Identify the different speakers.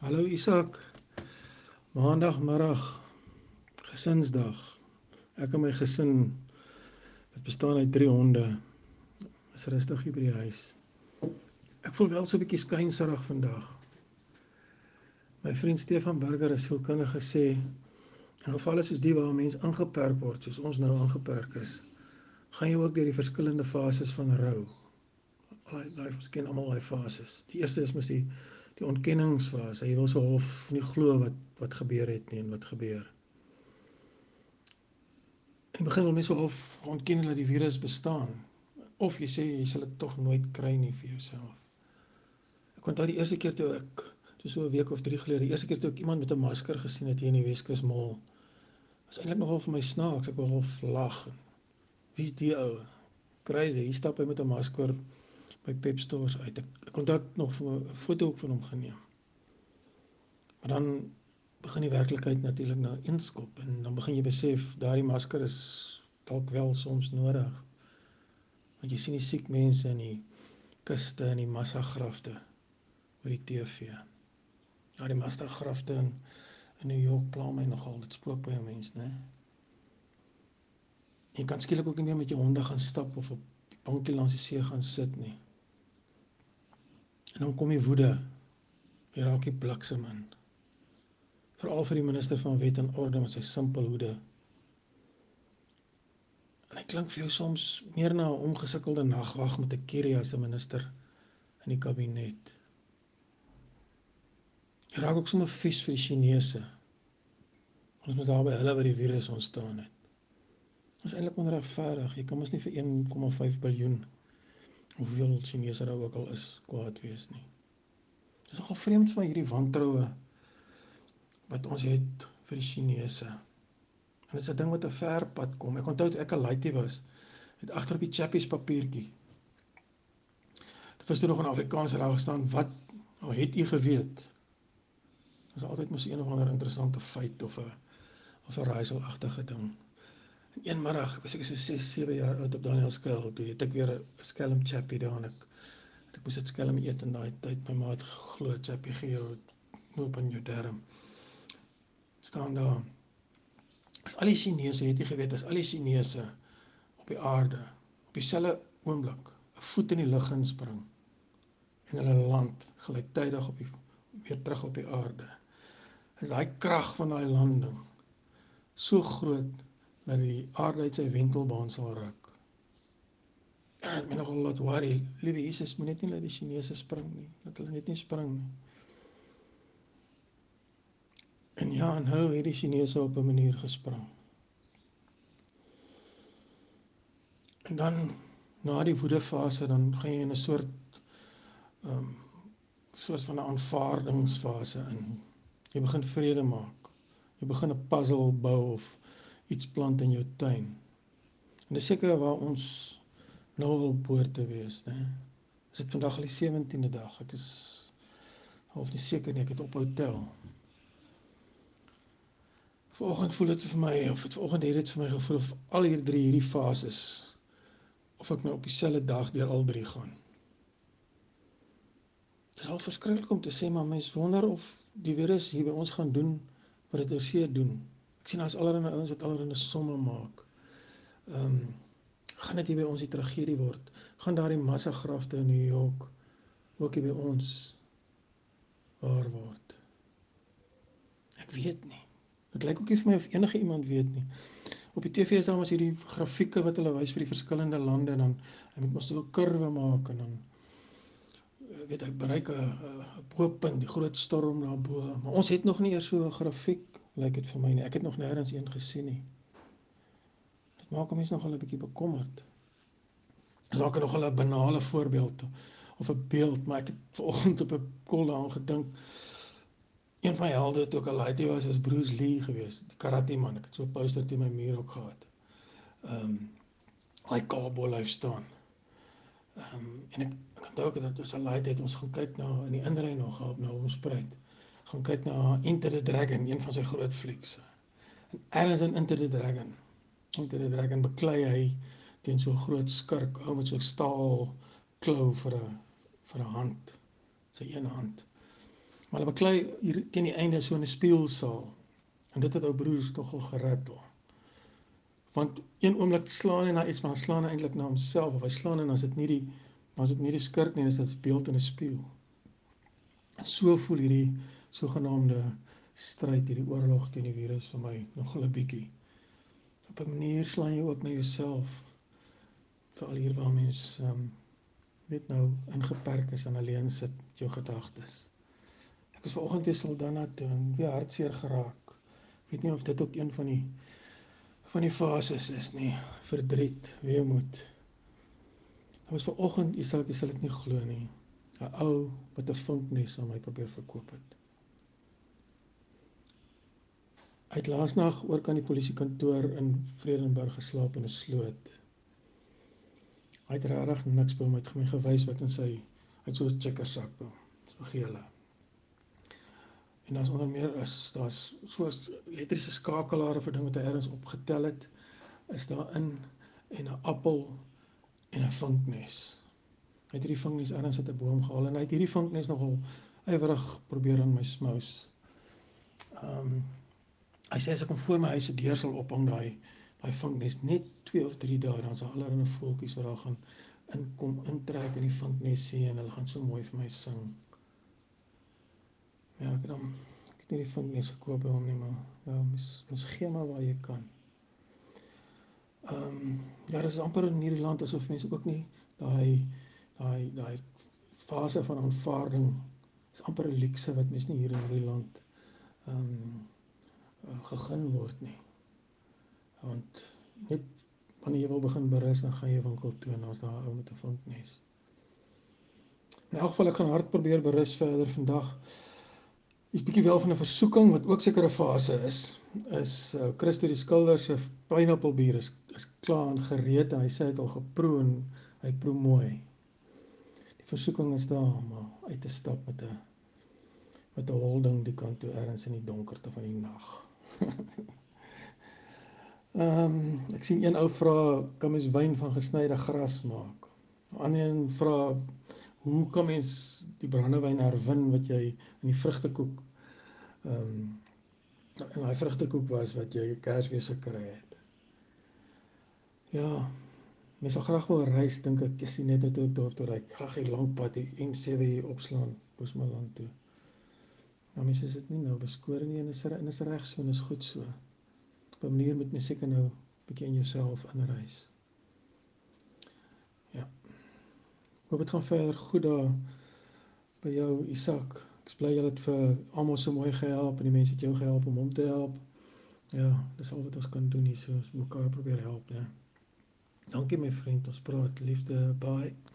Speaker 1: Hallo Isak. Maandagmiddag gesinsdag. Ek en my gesin wat bestaan uit 3 honde is rustig hier by die huis. Ek voel wel so 'n bietjie skynserig vandag. My vriend Stefan Burger het sielkundige gesê in gevalle soos die waar 'n mens ingeperk word, soos ons nou ingeperk is, gaan jy ook deur die verskillende fases van rou. Al daai verskyn almal daai fases. Die eerste is mos die die ontkenningsfase. Jy wil so half nie glo wat wat gebeur het nie en wat gebeur. In begin wil mense so half ontken dat die virus bestaan of jy sê jy sal dit tog nooit kry nie vir jouself. Ek onthou die eerste keer toe ek toe so 'n week of 3 gelede, die eerste keer toe ek iemand met 'n masker gesien het hier in die Weskus Mall. Was eintlik nogal vir my snaaks. Ek wou half lag. Wie's die ou? Crazy. Hier stap hy met 'n masker by Pep Stores uit. Ek, dalk nog 'n foto ook van hom geneem. Maar dan begin die werklikheid natuurlik nou inskop en dan begin jy besef daardie masker is dalk wel soms nodig. Want jy sien die siek mense in die kuste en die massagrafte oor die TV. Ja, die massagrafte in in New York pla my nogal. Dit spook by 'n mens, né? Jy kan skielik ook nie meer met jou honde gaan stap of op die bankie langs die see gaan sit nie. En dan kom die woede. Jy raak die bliksem in. Veral vir die minister van wet en orde met sy simpel hoede. En hy klink vir jou soms meer na 'n omgesukkelde nagwag met 'n kerie as 'n minister in die kabinet. Jy raak ook sommer vies vir die Chinese. Ons moet daar by hulle wat die virus ontstaan het. Dit is eintlik onregverdig. Jy kan mos nie vir 1,5 miljard hoeveel Chinese daar ook al is kwaad wees nie. Dis nogal vreemd van hierdie wantroue wat ons het vir die Chinese. En dit is 'n ding wat 'n ver pad kom. Ek onthou toe ek 'n laaitie was, het agter op die chappies papiertjie. Dit was toe nog in Afrikaans daar gestaan wat nou het u geweet? Dit is altyd mos een of ander interessante feit of 'n of 'n raaiselagtige ding. En een middag, was ek so 6, 7 jaar oud op Daniel Skuil, toe het ek weer 'n skelm chappie daar en ek ek moes dit skelm eet in daai tyd. My ma het glo chappie gee jou oop in jou darm. staan daar. As al die Chinese het jy geweet as al die Chinese op die aarde op dieselfde oomblik 'n voet in die lug inspring en hulle land gelyktydig op die weer terug op die aarde. Is daai krag van daai landing so groot dat die aarde uit sy wentelbaan sal ruk. En ek meen nogal laat worry, liewe Jesus, moet net nie laat die Chinese spring nie, dat hulle net nie spring nie. En ja, nou het die Chinese op 'n manier gespring. En dan na die woedefase dan gaan jy in 'n soort ehm um, soos van 'n aanvaardingsfase in. Jy begin vrede maak. Jy begin 'n puzzle bou of iets plant in jou tuin. En dis seker waar ons nou al behoort te wees, né? Is dit vandag al die 17de dag? Ek is half nie seker nie, ek het ophou tel. Vanoggend voel dit vir my of dit vanoggend het dit vir my gevoel of al hierdie drie hierdie fases of ek nou op dieselfde dag deur al drie gaan. Dit is al verskriklik om te sê maar mense wonder of die virus hier by ons gaan doen wat dit oorsee doen sien daar's allerlei ouens wat allerlei somme maak. Ehm um, gaan dit hier by ons die tragedie word? Gaan daardie massagrafte in New York ook hier by ons waar word? Ek weet nie. Dit lyk ook nie vir my of enige iemand weet nie. Op die TV is daar mos hierdie grafieke wat hulle wys vir die verskillende lande en dan hy moet mos 'n kurwe maak en dan eh, weet ek bereik 'n hoogtepunt, die groot storm daarbo, maar ons het nog nie eers so 'n grafiek lyk dit vir my nie. Ek het nog nêrens een gesien nie. Dit maak mense nogal 'n bietjie bekommerd. Is dalk nog 'n banale voorbeeld of 'n beeld, maar ek het vanoggend op 'n kol daaraan gedink. Een van my helde het ook al laaitie was as Bruce Lee geweest, die karate man. Ek het so 'n poster teen my muur ook gehad. Ehm um, hy cowboy lyf staan. Ehm um, en ek ek onthou ook dat ons al laaitie het ons gaan kyk na in die inry nog op nou ons spruit gaan kyk na Enter the Dragon, een van sy groot flieks. En ergens in Enter the Dragon, Enter the Dragon beklei hy teen so 'n groot skurk, ou met so 'n staal klou vir 'n vir 'n hand, sy een hand. Maar hulle beklei hier teen die einde so 'n speelsaal. En dit het ou broers nogal gerattel. Want een oomblik slaan hy na iets, maar hy slaan eintlik na homself of hy slaan en is dit nie die is dit nie die skurk nie, dis 'n beeld in 'n spieël. So voel hierdie sogenaamde stryd, hierdie oorlog teen die virus vir my nogal 'n bietjie. Op 'n manier slaan jy ook na jouself veral hier waar mens ehm um, weet nou ingeperk is en alleen sit met jou gedagtes. Ek was vanoggend weer Saldanha toe en weer hartseer geraak. Ek weet nie of dit ook een van die van die fases is nie. Verdriet, weemoed. Ek was vanoggend, Isak, jy sal dit nie glo nie. 'n Ou wat 'n vinknes aan my probeer verkoop het. Het laasnag oor kan die polisiekantoor in Vredenburg geslaap in 'n sloot. Hy het regtig niks by hom uit my gewys wat in sy uit so 'n checker sak by. So gele. En daar's onder meer is daar's so 'n elektriese skakelaar vir ding wat hy ergens opgetel het is daar in en 'n appel en 'n vinknes. Hy het hierdie vinknes ergens uit 'n boom gehaal en hy het hierdie vinknes nogal ywerig probeer aan my smous. Ehm um, hy sê as ek hom voor my huis se deur sal ophang daai daai vinknes net 2 of 3 dae dan sal allerlei voeltjies wat daar gaan inkom intrek in die vinknes sien en hulle gaan so mooi vir my sing. Ja, ek dan ek het nie die vinknes gekoop by hom nie, maar ja, mens mens gee maar waar jy kan. Ehm um, ja, dis amper in hierdie land asof mense ook nie daai daai daai fase van aanvaarding is amper 'n luukse wat mens nie hier in hierdie land ehm um, gegeen word nie want net wanneer jy wil begin berus dan gaan jy winkel toe en dan's daar ou met 'n vinknes. In elk geval ek gaan hard probeer berus verder vandag. Is bietjie wel van 'n versoeking wat ook seker 'n fase is. Is uh, Christo die skilder se pineappelbier is is klaar en gereed en hy sê hy het al geproe en hy proe mooi. Die versoeking is daar om uit te stap met 'n met 'n holding die kant toe ergens in die donkerte van die nag. Ehm um, ek sien een ou vra kan mens wyn van gesnyde gras maak. 'n Ander een vra hoe kan mens die brandewyn herwin wat jy in die vrugtekoek ehm um, in daai vrugtekoek was wat jy Kersfees gekry het. Ja, mens sal graag wil reis dink ek, ek sien net dat ek daar toe ry. Graag die lank pad die N7 hier opslaan Bosmaland toe. Maar mens is dit nie nou beskoring nie en is er, is reg so en is goed so op 'n manier moet mens seker nou bietjie in jouself inreis. Ja. Hoop dit gaan verder goed daar by jou Isak. Ek bly jy het vir almal so mooi gehelp en die mense het jou gehelp om hom te help. Ja, dis al wat ons kan doen hier so, ons mekaar probeer help, ja. Dankie my vriend, ons praat liefde, bye.